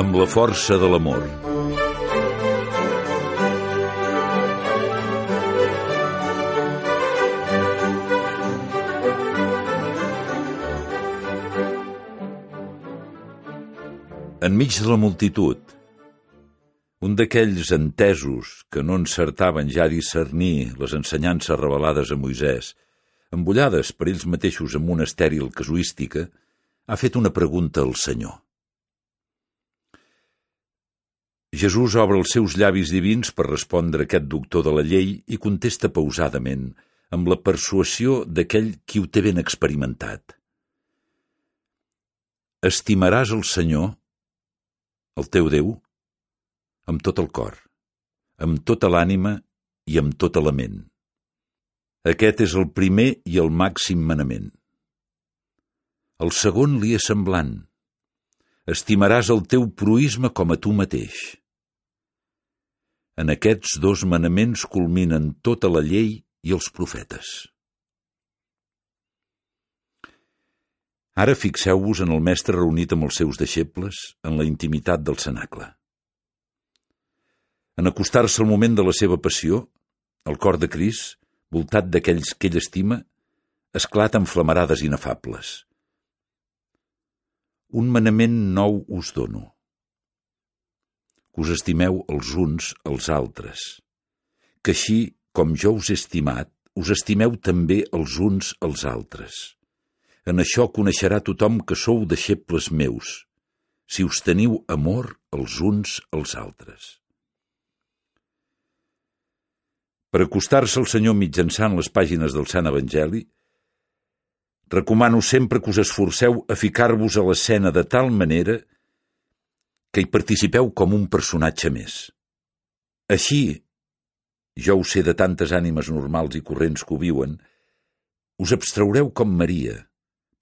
Amb la força de l'amor. Enmig de la multitud, un d'aquells entesos que no encertaven ja discernir les ensenyances revelades a Moisès, embullades per ells mateixos amb una estèril casuística, ha fet una pregunta al Senyor. Jesús obre els seus llavis divins per respondre a aquest doctor de la llei i contesta pausadament, amb la persuasió d'aquell qui ho té ben experimentat. Estimaràs el Senyor el teu Déu, amb tot el cor, amb tota l'ànima i amb tota la ment. Aquest és el primer i el màxim manament. El segon li és semblant. Estimaràs el teu proisme com a tu mateix. En aquests dos manaments culminen tota la llei i els profetes. Ara fixeu-vos en el mestre reunit amb els seus deixebles en la intimitat del cenacle. En acostar-se al moment de la seva passió, el cor de Cris, voltat d'aquells que ell estima, esclata en flamarades inefables. Un manament nou us dono. Que us estimeu els uns als altres. Que així, com jo us he estimat, us estimeu també els uns als altres en això coneixerà tothom que sou deixebles meus, si us teniu amor els uns als altres. Per acostar-se al Senyor mitjançant les pàgines del Sant Evangeli, recomano sempre que us esforceu a ficar-vos a l'escena de tal manera que hi participeu com un personatge més. Així, jo ho sé de tantes ànimes normals i corrents que ho viuen, us abstraureu com Maria,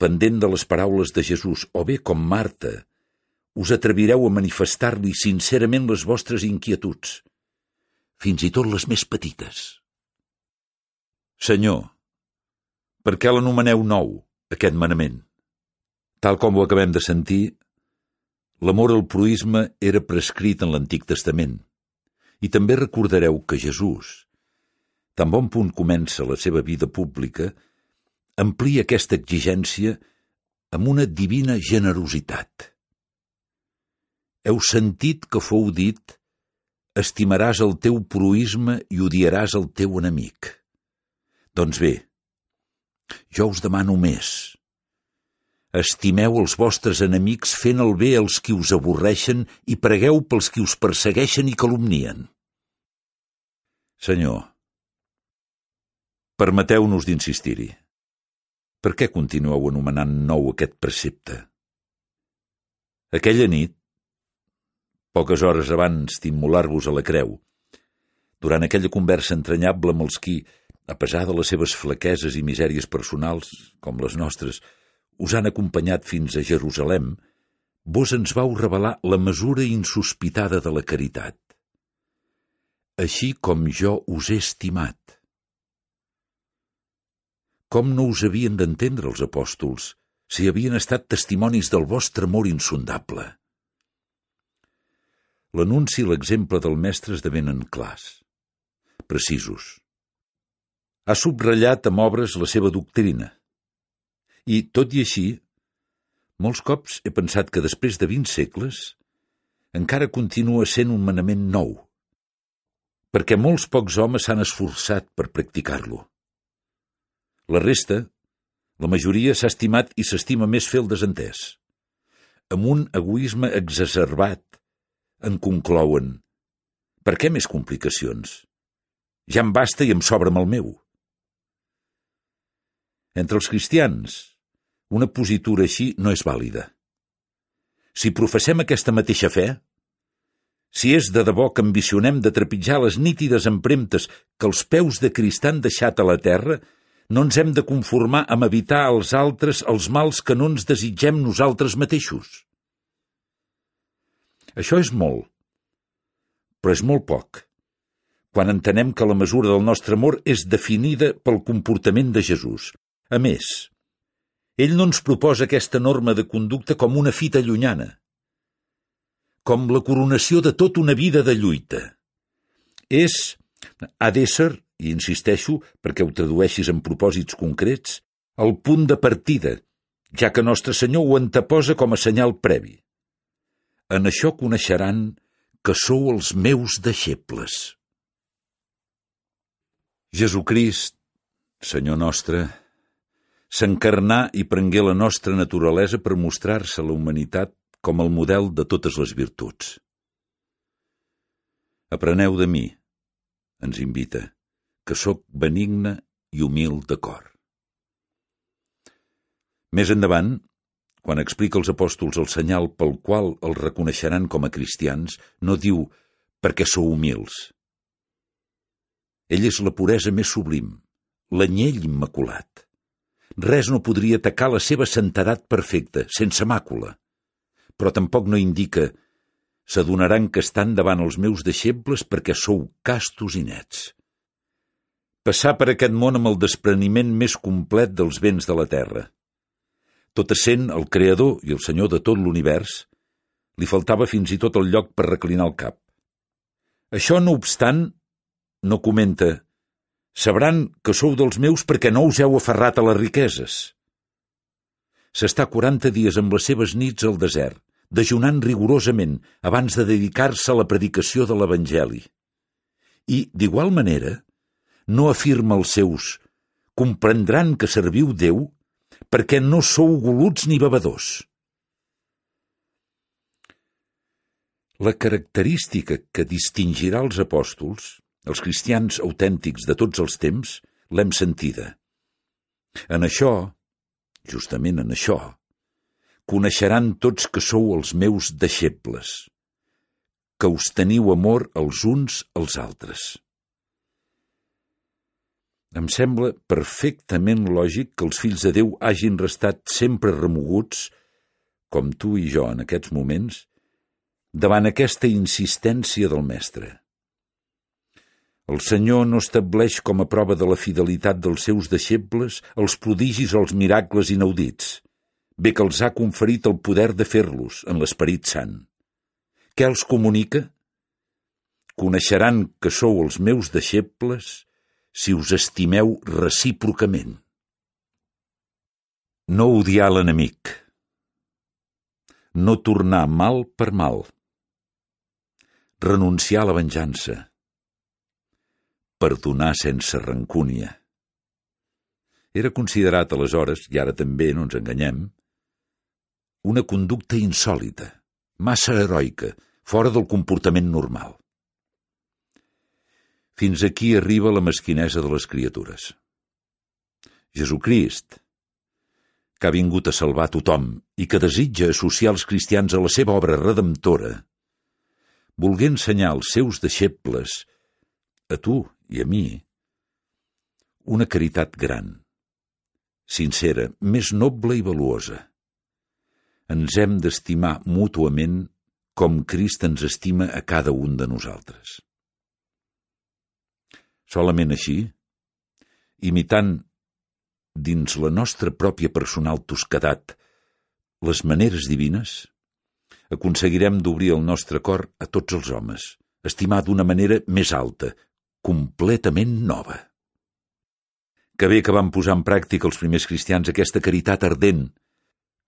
pendent de les paraules de Jesús, o bé com Marta, us atrevireu a manifestar-li sincerament les vostres inquietuds, fins i tot les més petites. Senyor, per què l'anomeneu nou, aquest manament? Tal com ho acabem de sentir, l'amor al proisme era prescrit en l'Antic Testament, i també recordareu que Jesús, tan bon punt comença la seva vida pública, amplia aquesta exigència amb una divina generositat. Heu sentit que fou dit estimaràs el teu proisme i odiaràs el teu enemic. Doncs bé, jo us demano més. Estimeu els vostres enemics fent el bé als qui us avorreixen i pregueu pels qui us persegueixen i calumnien. Senyor, permeteu-nos d'insistir-hi. Per què continueu anomenant nou aquest precepte? Aquella nit, poques hores abans d'immolar-vos a la creu, durant aquella conversa entranyable amb els qui, a pesar de les seves flaqueses i misèries personals, com les nostres, us han acompanyat fins a Jerusalem, vos ens vau revelar la mesura insospitada de la caritat. Així com jo us he estimat. Com no us havien d'entendre els apòstols, si havien estat testimonis del vostre amor insondable? L'anunci i l'exemple del mestre esdevenen clars, precisos. Ha subratllat amb obres la seva doctrina. I, tot i així, molts cops he pensat que després de vint segles encara continua sent un manament nou, perquè molts pocs homes s'han esforçat per practicar-lo. La resta, la majoria s'ha estimat i s'estima més fer el desentès. Amb un egoisme exacerbat, en conclouen. Per què més complicacions? Ja em basta i em sobra amb el meu. Entre els cristians, una positura així no és vàlida. Si professem aquesta mateixa fe, si és de debò que ambicionem de trepitjar les nítides empremtes que els peus de Crist han deixat a la terra, no ens hem de conformar amb evitar als altres els mals que no ens desitgem nosaltres mateixos. Això és molt, però és molt poc, quan entenem que la mesura del nostre amor és definida pel comportament de Jesús. A més, ell no ens proposa aquesta norma de conducta com una fita llunyana, com la coronació de tota una vida de lluita. És, ha d'ésser, i insisteixo perquè ho tradueixis en propòsits concrets, el punt de partida, ja que Nostre Senyor ho anteposa com a senyal previ. En això coneixeran que sou els meus deixebles. Jesucrist, Senyor nostre, s'encarnà i prengué la nostra naturalesa per mostrar-se a la humanitat com el model de totes les virtuts. Apreneu de mi, ens invita, que sóc benigne i humil de cor. Més endavant, quan explica als apòstols el senyal pel qual els reconeixeran com a cristians, no diu perquè sou humils, ell és la puresa més sublim, l'anyell immaculat. Res no podria atacar la seva santedat perfecta, sense màcula. Però tampoc no indica s'adonaran que estan davant els meus deixebles perquè sou castos i nets. Passar per aquest món amb el despreniment més complet dels béns de la terra. Tot essent el creador i el senyor de tot l'univers, li faltava fins i tot el lloc per reclinar el cap. Això, no obstant, no comenta Sabran que sou dels meus perquè no us heu aferrat a les riqueses. S'està 40 dies amb les seves nits al desert, dejunant rigorosament abans de dedicar-se a la predicació de l'Evangeli. I, d'igual manera, no afirma els seus comprendran que serviu Déu perquè no sou goluts ni bevedors. La característica que distingirà els apòstols els cristians autèntics de tots els temps, l'hem sentida. En això, justament en això, coneixeran tots que sou els meus deixebles, que us teniu amor els uns als altres. Em sembla perfectament lògic que els fills de Déu hagin restat sempre remoguts, com tu i jo en aquests moments, davant aquesta insistència del mestre. El Senyor no estableix com a prova de la fidelitat dels seus deixebles els prodigis o els miracles inaudits, bé que els ha conferit el poder de fer-los en l'Esperit Sant. Què els comunica? Coneixeran que sou els meus deixebles si us estimeu recíprocament. No odiar l'enemic. No tornar mal per mal. Renunciar a la venjança perdonar sense rancúnia. Era considerat aleshores, i ara també no ens enganyem, una conducta insòlita, massa heroica, fora del comportament normal. Fins aquí arriba la mesquinesa de les criatures. Jesucrist, que ha vingut a salvar tothom i que desitja associar els cristians a la seva obra redemptora, volgué ensenyar als seus deixebles, a tu i a mi una caritat gran, sincera, més noble i valuosa. Ens hem d'estimar mútuament com Crist ens estima a cada un de nosaltres. Solament així, imitant dins la nostra pròpia personal tosquedat les maneres divines, aconseguirem d'obrir el nostre cor a tots els homes, estimar d'una manera més alta, completament nova. Que bé que van posar en pràctica els primers cristians aquesta caritat ardent,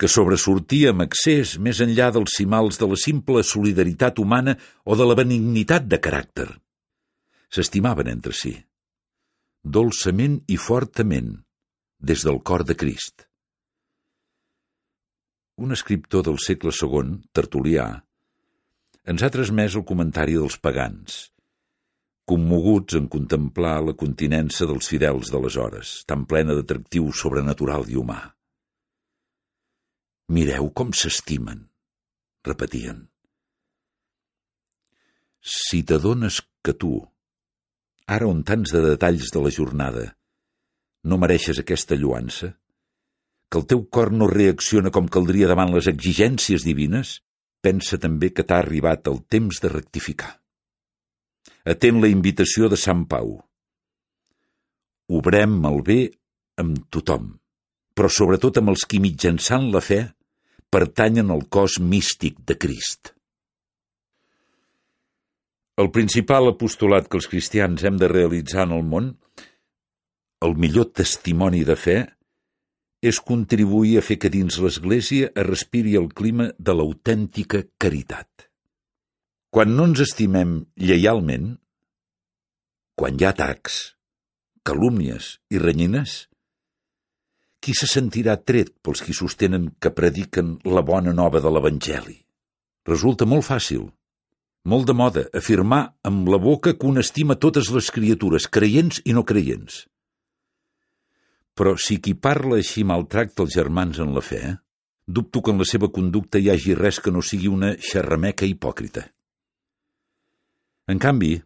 que sobresortia amb accés més enllà dels cimals de la simple solidaritat humana o de la benignitat de caràcter. S'estimaven entre si, dolçament i fortament, des del cor de Crist. Un escriptor del segle II, Tertulià, ens ha transmès el comentari dels pagans, commoguts en contemplar la continença dels fidels d'aleshores, tan plena d'atractiu sobrenatural i humà. Mireu com s'estimen, repetien. Si t'adones que tu, ara on tants de detalls de la jornada, no mereixes aquesta lluança, que el teu cor no reacciona com caldria davant les exigències divines, pensa també que t'ha arribat el temps de rectificar. Atén la invitació de Sant Pau. Obrem el bé amb tothom, però sobretot amb els qui mitjançant la fe pertanyen al cos místic de Crist. El principal apostolat que els cristians hem de realitzar en el món, el millor testimoni de fe, és contribuir a fer que dins l'Església es respiri el clima de l'autèntica caritat. Quan no ens estimem lleialment, quan hi ha atacs, calúmnies i renyines, qui se sentirà tret pels qui sostenen que prediquen la bona nova de l'Evangeli? Resulta molt fàcil, molt de moda, afirmar amb la boca que un estima totes les criatures, creients i no creients. Però si qui parla així maltracta els germans en la fe, dubto que en la seva conducta hi hagi res que no sigui una xerrameca hipòcrita. En canvi,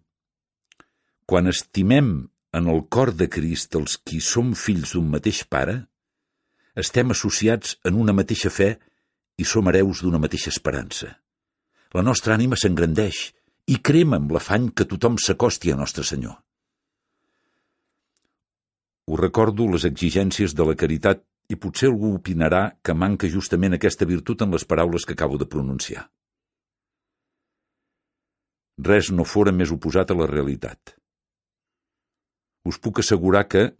quan estimem en el cor de Crist els qui som fills d'un mateix pare, estem associats en una mateixa fe i som hereus d'una mateixa esperança. La nostra ànima s'engrandeix i crema amb l'afany que tothom s'acosti a Nostre Senyor. Ho recordo les exigències de la caritat i potser algú opinarà que manca justament aquesta virtut en les paraules que acabo de pronunciar. Res no fora més oposat a la realitat. Us puc assegurar que,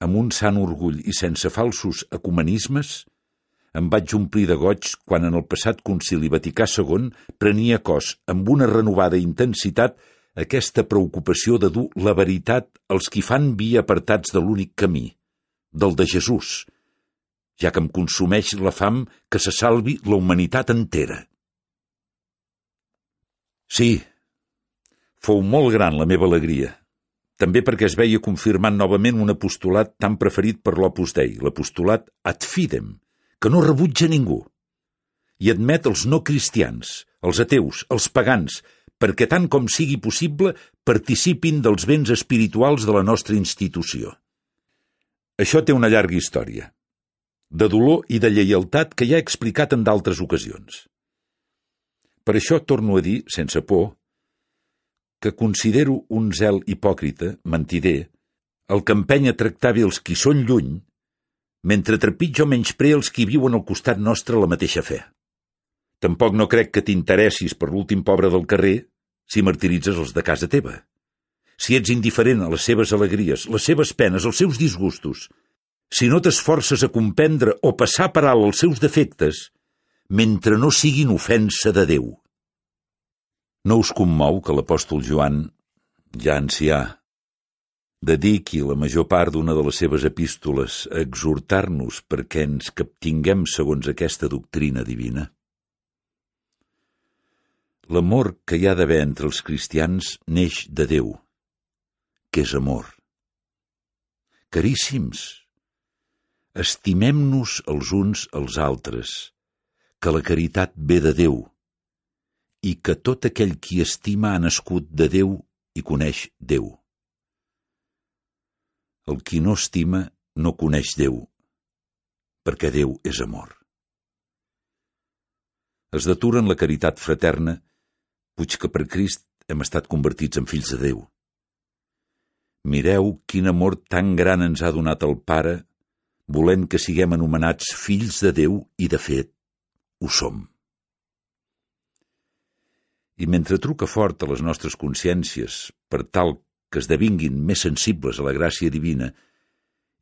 amb un sant orgull i sense falsos ecumenismes, em vaig omplir de goig quan en el passat concili Vaticà II prenia cos amb una renovada intensitat aquesta preocupació de dur la veritat als qui fan via apartats de l'únic camí, del de Jesús, ja que em consumeix la fam que se salvi la humanitat entera. Sí, fou molt gran la meva alegria, també perquè es veia confirmant novament un apostolat tan preferit per l'Opus Dei, l'apostolat ad fidem, que no rebutja ningú, i admet els no cristians, els ateus, els pagans, perquè tant com sigui possible participin dels béns espirituals de la nostra institució. Això té una llarga història, de dolor i de lleialtat que ja he explicat en d'altres ocasions. Per això torno a dir, sense por, que considero un zel hipòcrita, mentider, el que empeny a tractar bé els qui són lluny, mentre trepitjo menyspre els qui viuen al costat nostre la mateixa fe. Tampoc no crec que t'interessis per l'últim pobre del carrer si martiritzes els de casa teva. Si ets indiferent a les seves alegries, les seves penes, els seus disgustos, si no t'esforces a comprendre o passar per alt els seus defectes, mentre no siguin ofensa de Déu. No us commou que l'apòstol Joan, ja ancià, dediqui la major part d'una de les seves epístoles a exhortar-nos perquè ens captinguem segons aquesta doctrina divina? L'amor que hi ha d'haver entre els cristians neix de Déu, que és amor. Caríssims, estimem-nos els uns als altres, que la caritat ve de Déu, i que tot aquell qui estima ha nascut de Déu i coneix Déu. El qui no estima no coneix Déu, perquè Déu és amor. Es detura en la caritat fraterna puig que per Crist hem estat convertits en fills de Déu. Mireu quin amor tan gran ens ha donat el Pare, volent que siguem anomenats fills de Déu i, de fet, ho som. I mentre truca fort a les nostres consciències per tal que esdevinguin més sensibles a la gràcia divina,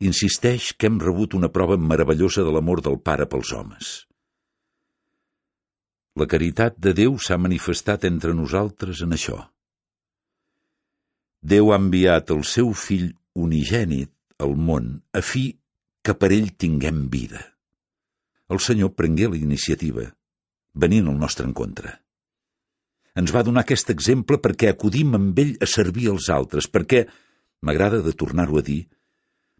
insisteix que hem rebut una prova meravellosa de l'amor del Pare pels homes. La caritat de Déu s'ha manifestat entre nosaltres en això. Déu ha enviat el seu fill unigènit al món a fi que per ell tinguem vida. El Senyor prengué la iniciativa, venint al nostre encontre. Ens va donar aquest exemple perquè acudim amb ell a servir els altres, perquè, m'agrada de tornar-ho a dir,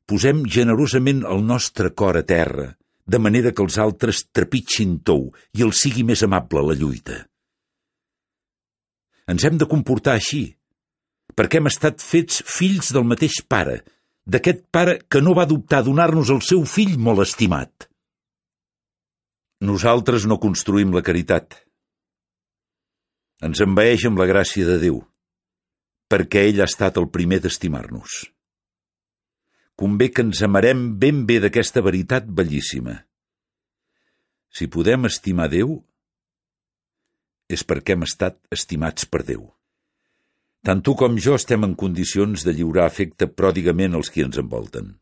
posem generosament el nostre cor a terra de manera que els altres trepitgin tou i els sigui més amable la lluita. Ens hem de comportar així, perquè hem estat fets fills del mateix pare, d'aquest pare que no va dubtar donar-nos el seu fill molt estimat. Nosaltres no construïm la caritat. Ens envaeix amb la gràcia de Déu. perquè ell ha estat el primer d'estimar-nos. Convé que ens amarem ben bé d'aquesta veritat bellíssima. Si podem estimar Déu, és perquè hem estat estimats per Déu. Tant tu com jo estem en condicions de lliurar afecte pròdigament als qui ens envolten,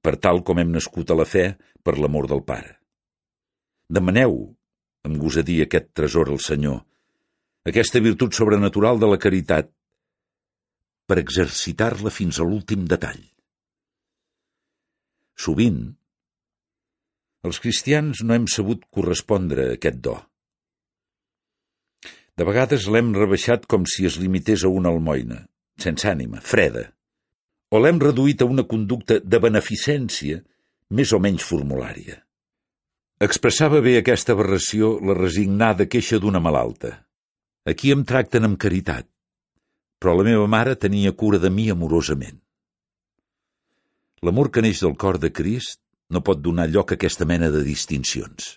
per tal com hem nascut a la fe per l'amor del Pare. Demaneu, amb gosadia, aquest tresor al Senyor, aquesta virtut sobrenatural de la caritat, per exercitar-la fins a l'últim detall. Sovint, els cristians no hem sabut correspondre a aquest do. De vegades l'hem rebaixat com si es limités a una almoina, sense ànima, freda, o l'hem reduït a una conducta de beneficència més o menys formulària. Expressava bé aquesta aberració la resignada queixa d'una malalta. Aquí em tracten amb caritat, però la meva mare tenia cura de mi amorosament. L'amor que neix del cor de Crist no pot donar lloc a aquesta mena de distincions.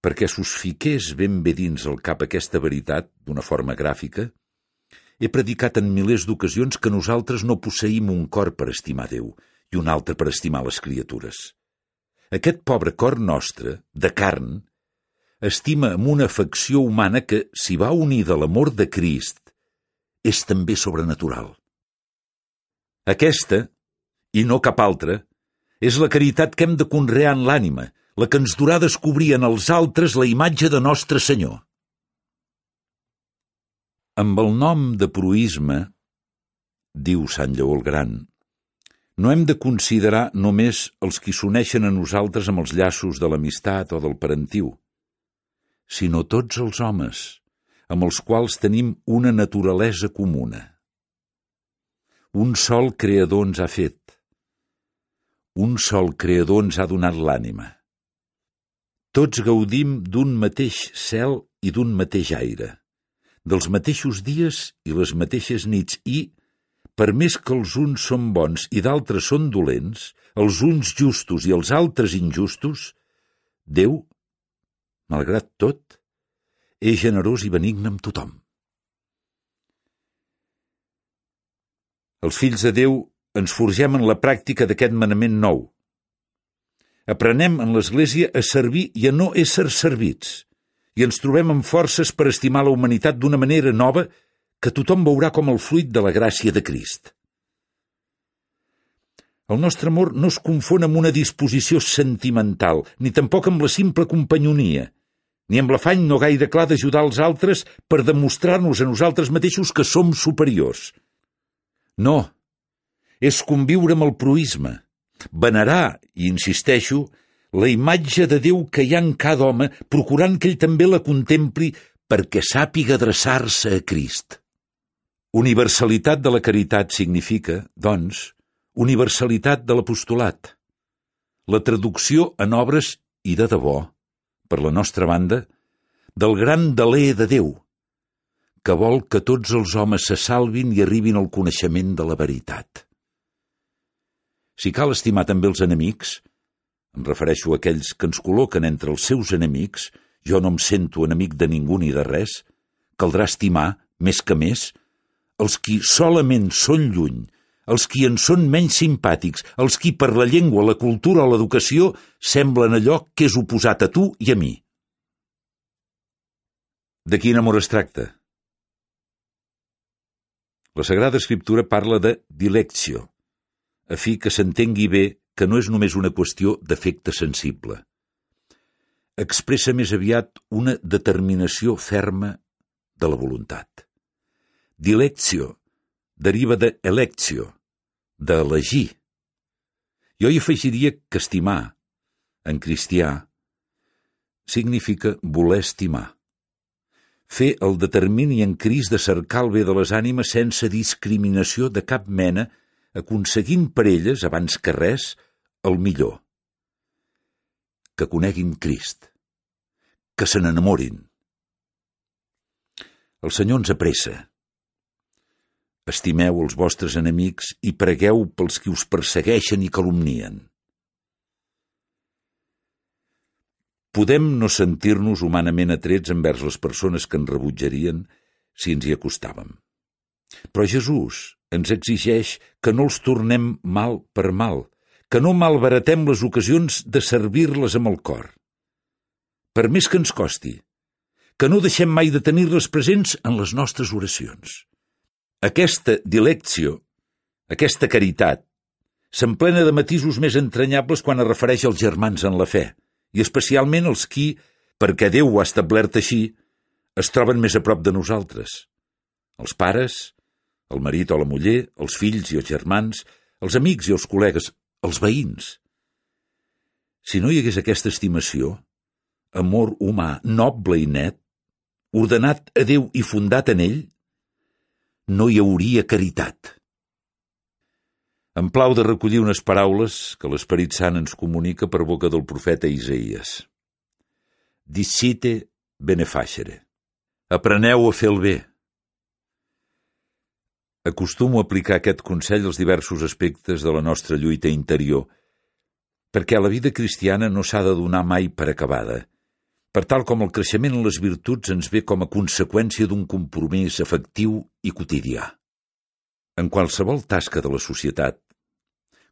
Perquè s'us fiqués ben bé dins el cap aquesta veritat, d'una forma gràfica, he predicat en milers d'ocasions que nosaltres no posseïm un cor per estimar Déu i un altre per estimar les criatures. Aquest pobre cor nostre, de carn, estima amb una afecció humana que, si va unida a l'amor de Crist, és també sobrenatural. Aquesta, i no cap altra, és la caritat que hem de conrear en l'ànima, la que ens durà descobrir en els altres la imatge de Nostre Senyor. Amb el nom de proisme, diu Sant Lleó el Gran, no hem de considerar només els qui s'uneixen a nosaltres amb els llaços de l'amistat o del parentiu, sinó tots els homes, amb els quals tenim una naturalesa comuna. Un sol creador ens ha fet, un sol creador ens ha donat l'ànima. Tots gaudim d'un mateix cel i d'un mateix aire, dels mateixos dies i les mateixes nits i, per més que els uns són bons i d'altres són dolents, els uns justos i els altres injustos, Déu, malgrat tot, és generós i benigne amb tothom. Els fills de Déu ens forgem en la pràctica d'aquest manament nou. Aprenem en l'Església a servir i a no ésser servits, i ens trobem amb forces per estimar la humanitat d'una manera nova que tothom veurà com el fruit de la gràcia de Crist. El nostre amor no es confon amb una disposició sentimental, ni tampoc amb la simple companyonia, ni amb l'afany no gaire clar d'ajudar els altres per demostrar-nos a nosaltres mateixos que som superiors. No, és conviure amb el proisme, venerar, i insisteixo, la imatge de Déu que hi ha en cada home, procurant que ell també la contempli perquè sàpiga adreçar-se a Crist. Universalitat de la caritat significa, doncs, universalitat de l'apostolat. La traducció en obres i de debò, per la nostra banda, del gran deler de Déu, que vol que tots els homes se salvin i arribin al coneixement de la veritat. Si cal estimar també els enemics, em refereixo a aquells que ens col·loquen entre els seus enemics, jo no em sento enemic de ningú ni de res, caldrà estimar, més que més, els qui solament són lluny, els qui en són menys simpàtics, els qui per la llengua, la cultura o l'educació semblen allò que és oposat a tu i a mi. De quin amor es tracta? La Sagrada Escriptura parla de dilecció, a fi que s'entengui bé que no és només una qüestió d'efecte sensible. Expressa més aviat una determinació ferma de la voluntat. Dilecció deriva de elecció, d'elegir. Jo hi afegiria que estimar, en cristià, significa voler estimar. Fer el determini en Crist de cercar el bé de les ànimes sense discriminació de cap mena aconseguint per elles, abans que res, el millor. Que coneguin Crist. Que se n'enamorin. El Senyor ens apressa. Estimeu els vostres enemics i pregueu pels qui us persegueixen i calumnien. Podem no sentir-nos humanament atrets envers les persones que ens rebutjarien si ens hi acostàvem. Però Jesús ens exigeix que no els tornem mal per mal, que no malbaratem les ocasions de servir-les amb el cor. Per més que ens costi, que no deixem mai de tenir-les presents en les nostres oracions. Aquesta dilecció, aquesta caritat, s'emplena de matisos més entranyables quan es refereix als germans en la fe, i especialment els qui, perquè Déu ho ha establert així, es troben més a prop de nosaltres. Els pares, el marit o la muller, els fills i els germans, els amics i els col·legues, els veïns. Si no hi hagués aquesta estimació, amor humà noble i net, ordenat a Déu i fundat en ell, no hi hauria caritat. Em plau de recollir unes paraules que l'Esperit Sant ens comunica per boca del profeta Isaías. Dicite benefacere. Apreneu a fer el bé. Acostumo a aplicar aquest consell als diversos aspectes de la nostra lluita interior, perquè la vida cristiana no s'ha de donar mai per acabada, per tal com el creixement en les virtuts ens ve com a conseqüència d'un compromís efectiu i quotidià. En qualsevol tasca de la societat,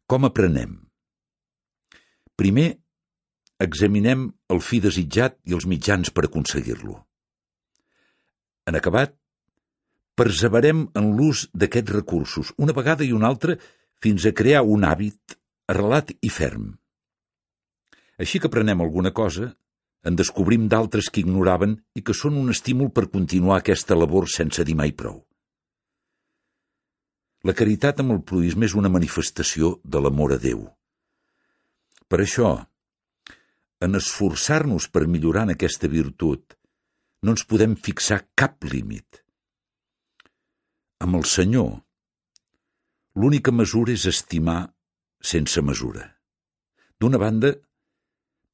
com aprenem? Primer, examinem el fi desitjat i els mitjans per aconseguir-lo. En acabat, perseverem en l'ús d'aquests recursos, una vegada i una altra, fins a crear un hàbit arrelat i ferm. Així que aprenem alguna cosa, en descobrim d'altres que ignoraven i que són un estímul per continuar aquesta labor sense dir mai prou. La caritat amb el proisme és una manifestació de l'amor a Déu. Per això, en esforçar-nos per millorar en aquesta virtut, no ens podem fixar cap límit. Amb el Senyor, l'única mesura és estimar sense mesura. D'una banda,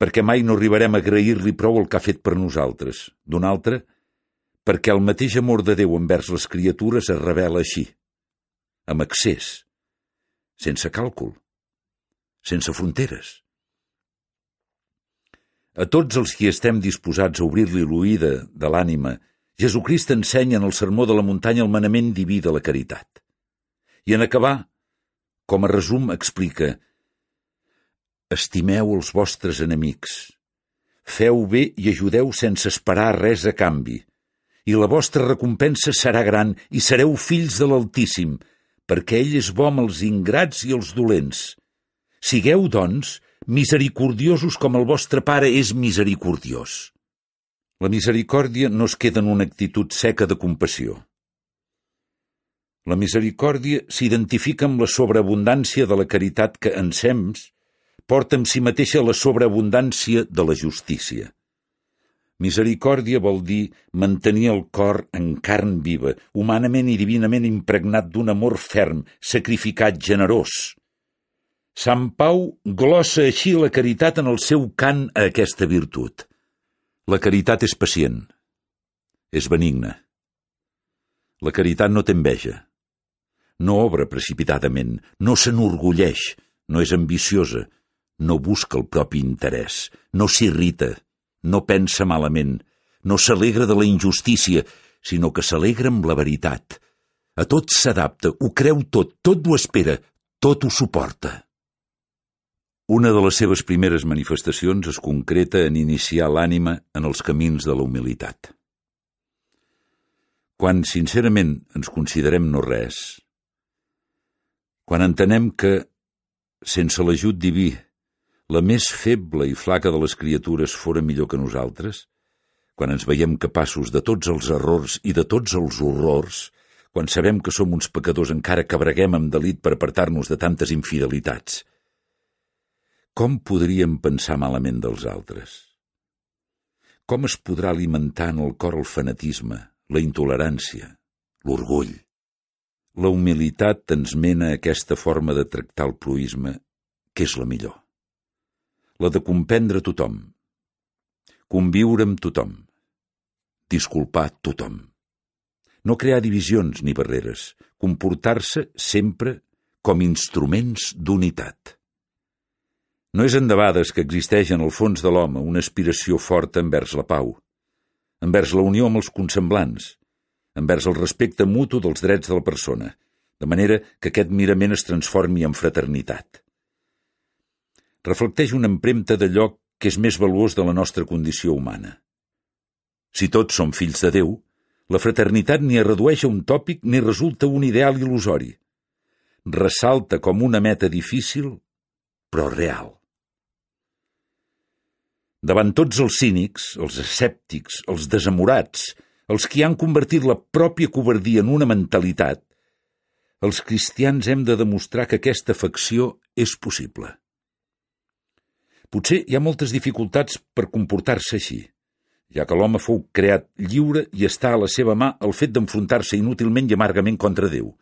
perquè mai no arribarem a agrair-li prou el que ha fet per nosaltres. D'una altra, perquè el mateix amor de Déu envers les criatures es revela així, amb accés, sense càlcul, sense fronteres. A tots els qui estem disposats a obrir-li l'oïda de l'ànima Jesucrist ensenya en el sermó de la muntanya el manament diví de la caritat. I en acabar, com a resum, explica Estimeu els vostres enemics. Feu bé i ajudeu sense esperar res a canvi. I la vostra recompensa serà gran i sereu fills de l'Altíssim, perquè ell és bo amb els ingrats i els dolents. Sigueu, doncs, misericordiosos com el vostre Pare és misericordiós. La misericòrdia no es queda en una actitud seca de compassió. La misericòrdia s'identifica amb la sobreabundància de la caritat que, en sems, porta amb si mateixa la sobreabundància de la justícia. Misericòrdia vol dir mantenir el cor en carn viva, humanament i divinament impregnat d'un amor ferm, sacrificat, generós. Sant Pau glossa així la caritat en el seu cant a aquesta virtut. La caritat és pacient, és benigna. La caritat no té enveja, no obra precipitadament, no s'enorgulleix, no és ambiciosa, no busca el propi interès, no s'irrita, no pensa malament, no s'alegra de la injustícia, sinó que s'alegra amb la veritat. A tot s'adapta, ho creu tot, tot ho espera, tot ho suporta. Una de les seves primeres manifestacions es concreta en iniciar l'ànima en els camins de la humilitat. Quan sincerament ens considerem no res, quan entenem que, sense l'ajut diví, la més feble i flaca de les criatures fora millor que nosaltres, quan ens veiem capaços de tots els errors i de tots els horrors, quan sabem que som uns pecadors encara que breguem amb delit per apartar-nos de tantes infidelitats, com podríem pensar malament dels altres? Com es podrà alimentar en el cor el fanatisme, la intolerància, l'orgull? La humilitat ens mena a aquesta forma de tractar el proisme, que és la millor. La de comprendre tothom, conviure amb tothom, disculpar tothom. No crear divisions ni barreres, comportar-se sempre com instruments d'unitat. No és endebades que existeix en el fons de l'home una aspiració forta envers la pau, envers la unió amb els consemblants, envers el respecte mutu dels drets de la persona, de manera que aquest mirament es transformi en fraternitat. Reflecteix una empremta d'allò que és més valuós de la nostra condició humana. Si tots som fills de Déu, la fraternitat ni es redueix a un tòpic ni resulta un ideal il·lusori. Ressalta com una meta difícil, però real. Davant tots els cínics, els escèptics, els desamorats, els que han convertit la pròpia covardia en una mentalitat, els cristians hem de demostrar que aquesta facció és possible. Potser hi ha moltes dificultats per comportar-se així, ja que l'home fou creat lliure i està a la seva mà el fet d'enfrontar-se inútilment i amargament contra Déu.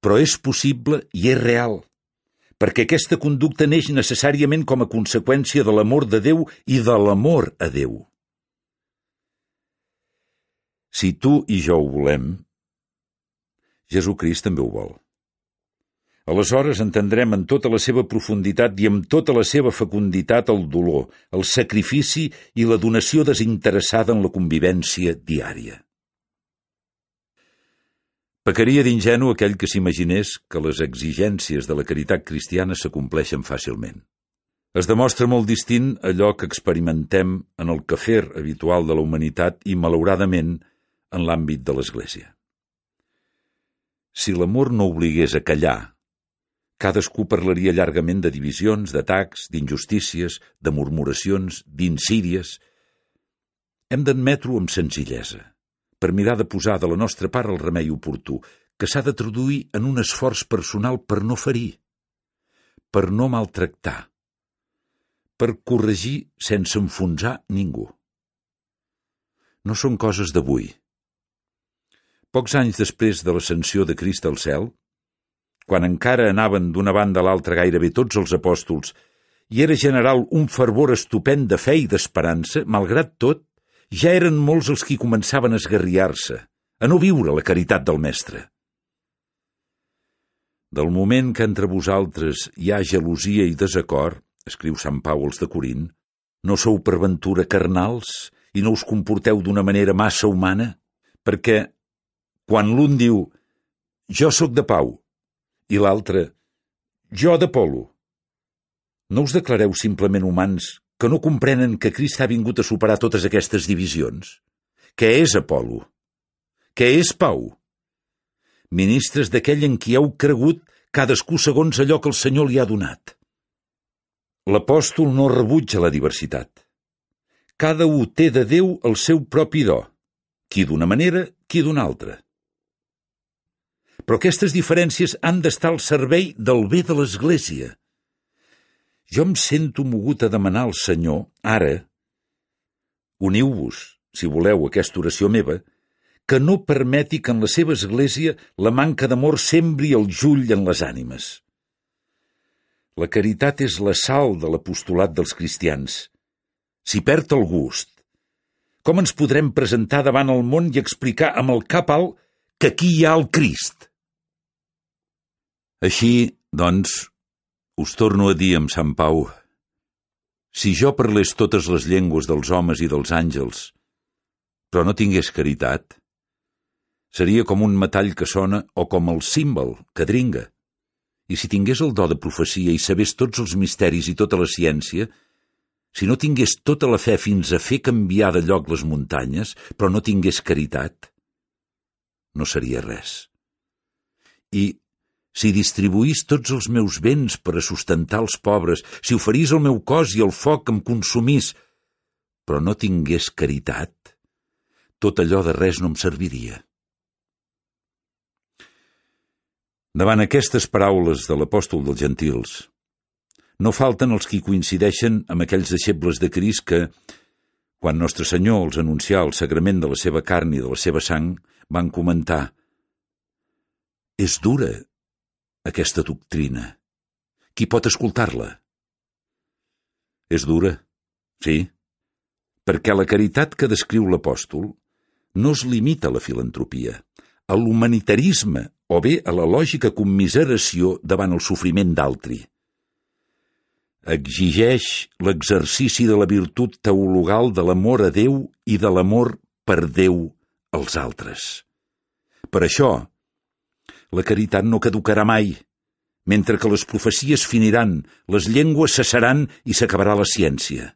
Però és possible i és real, perquè aquesta conducta neix necessàriament com a conseqüència de l'amor de Déu i de l'amor a Déu. Si tu i jo ho volem, Jesucrist també ho vol. Aleshores entendrem en tota la seva profunditat i amb tota la seva fecunditat el dolor, el sacrifici i la donació desinteressada en la convivència diària. Pecaria d'ingenu aquell que s'imaginés que les exigències de la caritat cristiana s'acompleixen fàcilment. Es demostra molt distint allò que experimentem en el quefer habitual de la humanitat i, malauradament, en l'àmbit de l'Església. Si l'amor no obligués a callar Cadascú parlaria llargament de divisions, d'atacs, d'injustícies, de murmuracions, d'insídies. Hem d'admetre-ho amb senzillesa, per mirar de posar de la nostra part el remei oportú, que s'ha de traduir en un esforç personal per no ferir, per no maltractar, per corregir sense enfonsar ningú. No són coses d'avui. Pocs anys després de l'ascensió de Crist al cel, quan encara anaven d'una banda a l'altra gairebé tots els apòstols, i era general un fervor estupend de fe i d'esperança, malgrat tot, ja eren molts els qui començaven a esgarriar-se, a no viure la caritat del Mestre. Del moment que entre vosaltres hi ha gelosia i desacord, escriu Sant Pau als de Corint, no sou per ventura carnals i no us comporteu d'una manera massa humana? Perquè quan l'un diu «Jo sóc de pau», i l'altre, jo d'Apolo. No us declareu simplement humans que no comprenen que Crist ha vingut a superar totes aquestes divisions? Què és Apolo? Què és Pau? Ministres d'aquell en qui heu cregut cadascú segons allò que el Senyor li ha donat. L'apòstol no rebutja la diversitat. Cada un té de Déu el seu propi do, qui d'una manera, qui d'una altra. Però aquestes diferències han d'estar al servei del bé de l'Església. Jo em sento mogut a demanar al Senyor, ara, uniu-vos, si voleu, aquesta oració meva, que no permeti que en la seva església la manca d'amor sembri el jull en les ànimes. La caritat és la sal de l'apostolat dels cristians. Si perd el gust, com ens podrem presentar davant el món i explicar amb el cap alt que aquí hi ha el Crist? Així, doncs, us torno a dir amb Sant Pau, si jo parlés totes les llengües dels homes i dels àngels, però no tingués caritat, seria com un metall que sona o com el símbol que dringa. I si tingués el do de profecia i sabés tots els misteris i tota la ciència, si no tingués tota la fe fins a fer canviar de lloc les muntanyes, però no tingués caritat, no seria res. I si distribuís tots els meus béns per a sustentar els pobres, si oferís el meu cos i el foc em consumís, però no tingués caritat, tot allò de res no em serviria. Davant aquestes paraules de l'apòstol dels gentils, no falten els qui coincideixen amb aquells deixebles de Crist que, quan Nostre Senyor els anuncià el sagrament de la seva carn i de la seva sang, van comentar «És dura aquesta doctrina? Qui pot escoltar-la? És dura, sí, perquè la caritat que descriu l'apòstol no es limita a la filantropia, a l'humanitarisme o bé a la lògica commiseració davant el sofriment d'altri. Exigeix l'exercici de la virtut teologal de l'amor a Déu i de l'amor per Déu als altres. Per això, la caritat no caducarà mai, mentre que les profecies finiran, les llengües cessaran i s'acabarà la ciència.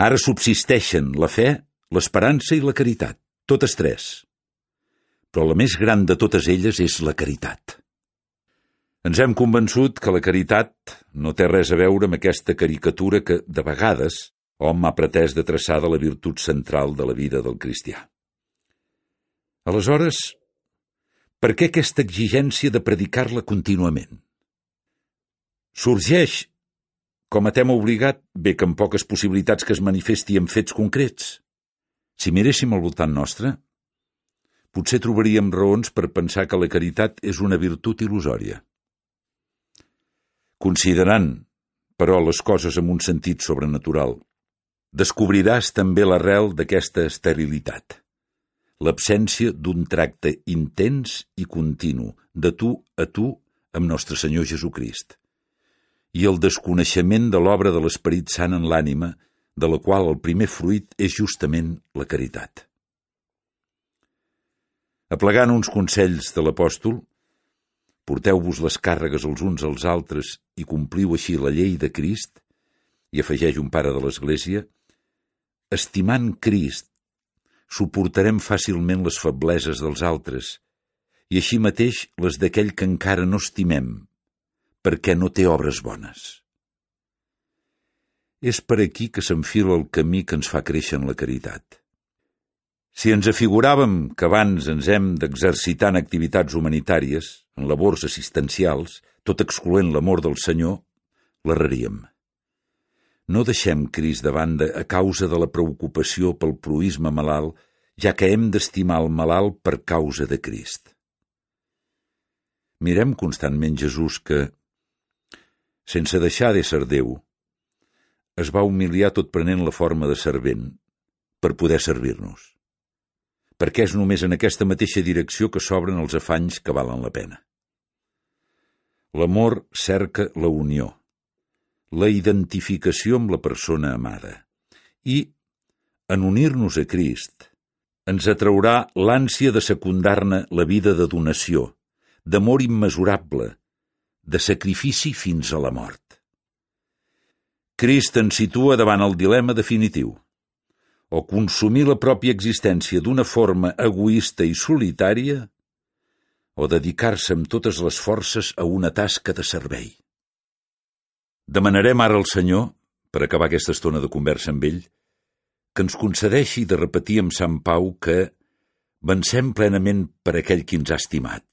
Ara subsisteixen la fe, l'esperança i la caritat, totes tres. Però la més gran de totes elles és la caritat. Ens hem convençut que la caritat no té res a veure amb aquesta caricatura que, de vegades, hom ha pretès de traçar de la virtut central de la vida del cristià. Aleshores, per què aquesta exigència de predicar-la contínuament? Sorgeix, com a tema obligat, bé que amb poques possibilitats que es manifesti en fets concrets. Si miréssim al voltant nostre, potser trobaríem raons per pensar que la caritat és una virtut il·lusòria. Considerant, però, les coses amb un sentit sobrenatural, descobriràs també l'arrel d'aquesta esterilitat l'absència d'un tracte intens i continu, de tu a tu, amb nostre Senyor Jesucrist, i el desconeixement de l'obra de l'Esperit Sant en l'ànima, de la qual el primer fruit és justament la caritat. Aplegant uns consells de l'apòstol, porteu-vos les càrregues els uns als altres i compliu així la llei de Crist, i afegeix un pare de l'Església, estimant Crist suportarem fàcilment les febleses dels altres i així mateix les d'aquell que encara no estimem, perquè no té obres bones. És per aquí que s'enfila el camí que ens fa créixer en la caritat. Si ens afiguràvem que abans ens hem d'exercitar en activitats humanitàries, en labors assistencials, tot excloent l'amor del Senyor, l'erraríem. No deixem Crist de banda a causa de la preocupació pel proisme malalt, ja que hem d'estimar el malalt per causa de Crist. Mirem constantment Jesús que, sense deixar d'ésser Déu, es va humiliar tot prenent la forma de servent per poder servir-nos. Perquè és només en aquesta mateixa direcció que s'obren els afanys que valen la pena. L'amor cerca la unió la identificació amb la persona amada. I, en unir-nos a Crist, ens atraurà l'ànsia de secundar-ne la vida de donació, d'amor immesurable, de sacrifici fins a la mort. Crist ens situa davant el dilema definitiu. O consumir la pròpia existència d'una forma egoista i solitària, o dedicar-se amb totes les forces a una tasca de servei. Demanarem ara al Senyor, per acabar aquesta estona de conversa amb ell, que ens concedeixi de repetir amb Sant Pau que vencem plenament per aquell qui ens ha estimat.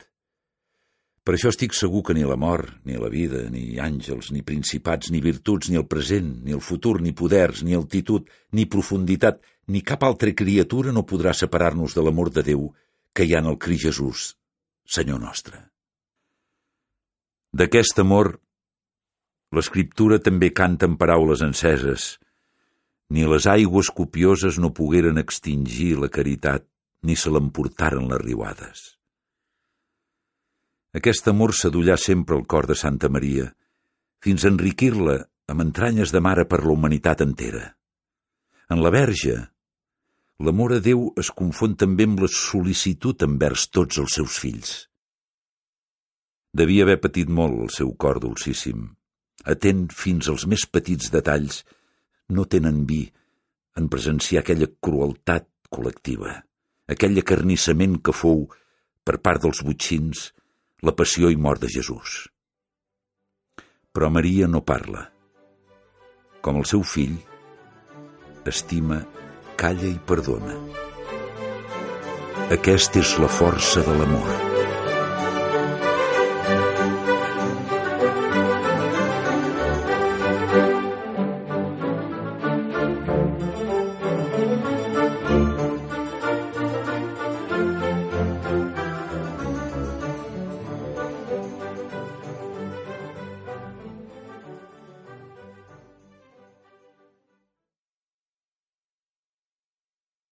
Per això estic segur que ni la mort, ni la vida, ni àngels, ni principats, ni virtuts, ni el present, ni el futur, ni poders, ni altitud, ni profunditat, ni cap altra criatura no podrà separar-nos de l'amor de Déu que hi ha en el Cri Jesús, Senyor nostre. D'aquest amor L'escriptura també canta en paraules enceses. Ni les aigües copioses no pogueren extingir la caritat, ni se l'emportaren les riuades. Aquest amor s'adullà sempre al cor de Santa Maria, fins a enriquir-la amb entranyes de mare per la humanitat entera. En la Verge, l'amor a Déu es confon també amb la sol·licitud envers tots els seus fills. Devia haver patit molt el seu cor dolcíssim atent fins als més petits detalls, no tenen vi en presenciar aquella crueltat col·lectiva, aquell acarnissament que fou, per part dels butxins, la passió i mort de Jesús. Però Maria no parla. Com el seu fill, estima, calla i perdona. Aquesta és la força de l'amor.